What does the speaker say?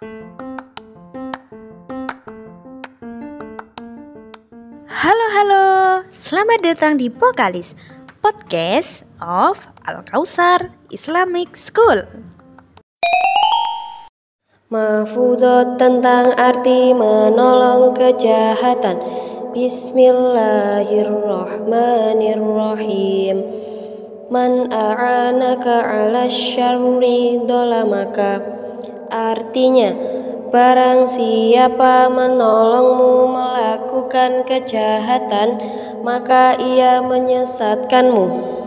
Halo halo, selamat datang di Pokalis Podcast of Al Kausar Islamic School. Mahfudot tentang arti menolong kejahatan. Bismillahirrahmanirrahim Man a'anaka ala syarri dolamaka Artinya Barang siapa menolongmu melakukan kejahatan Maka ia menyesatkanmu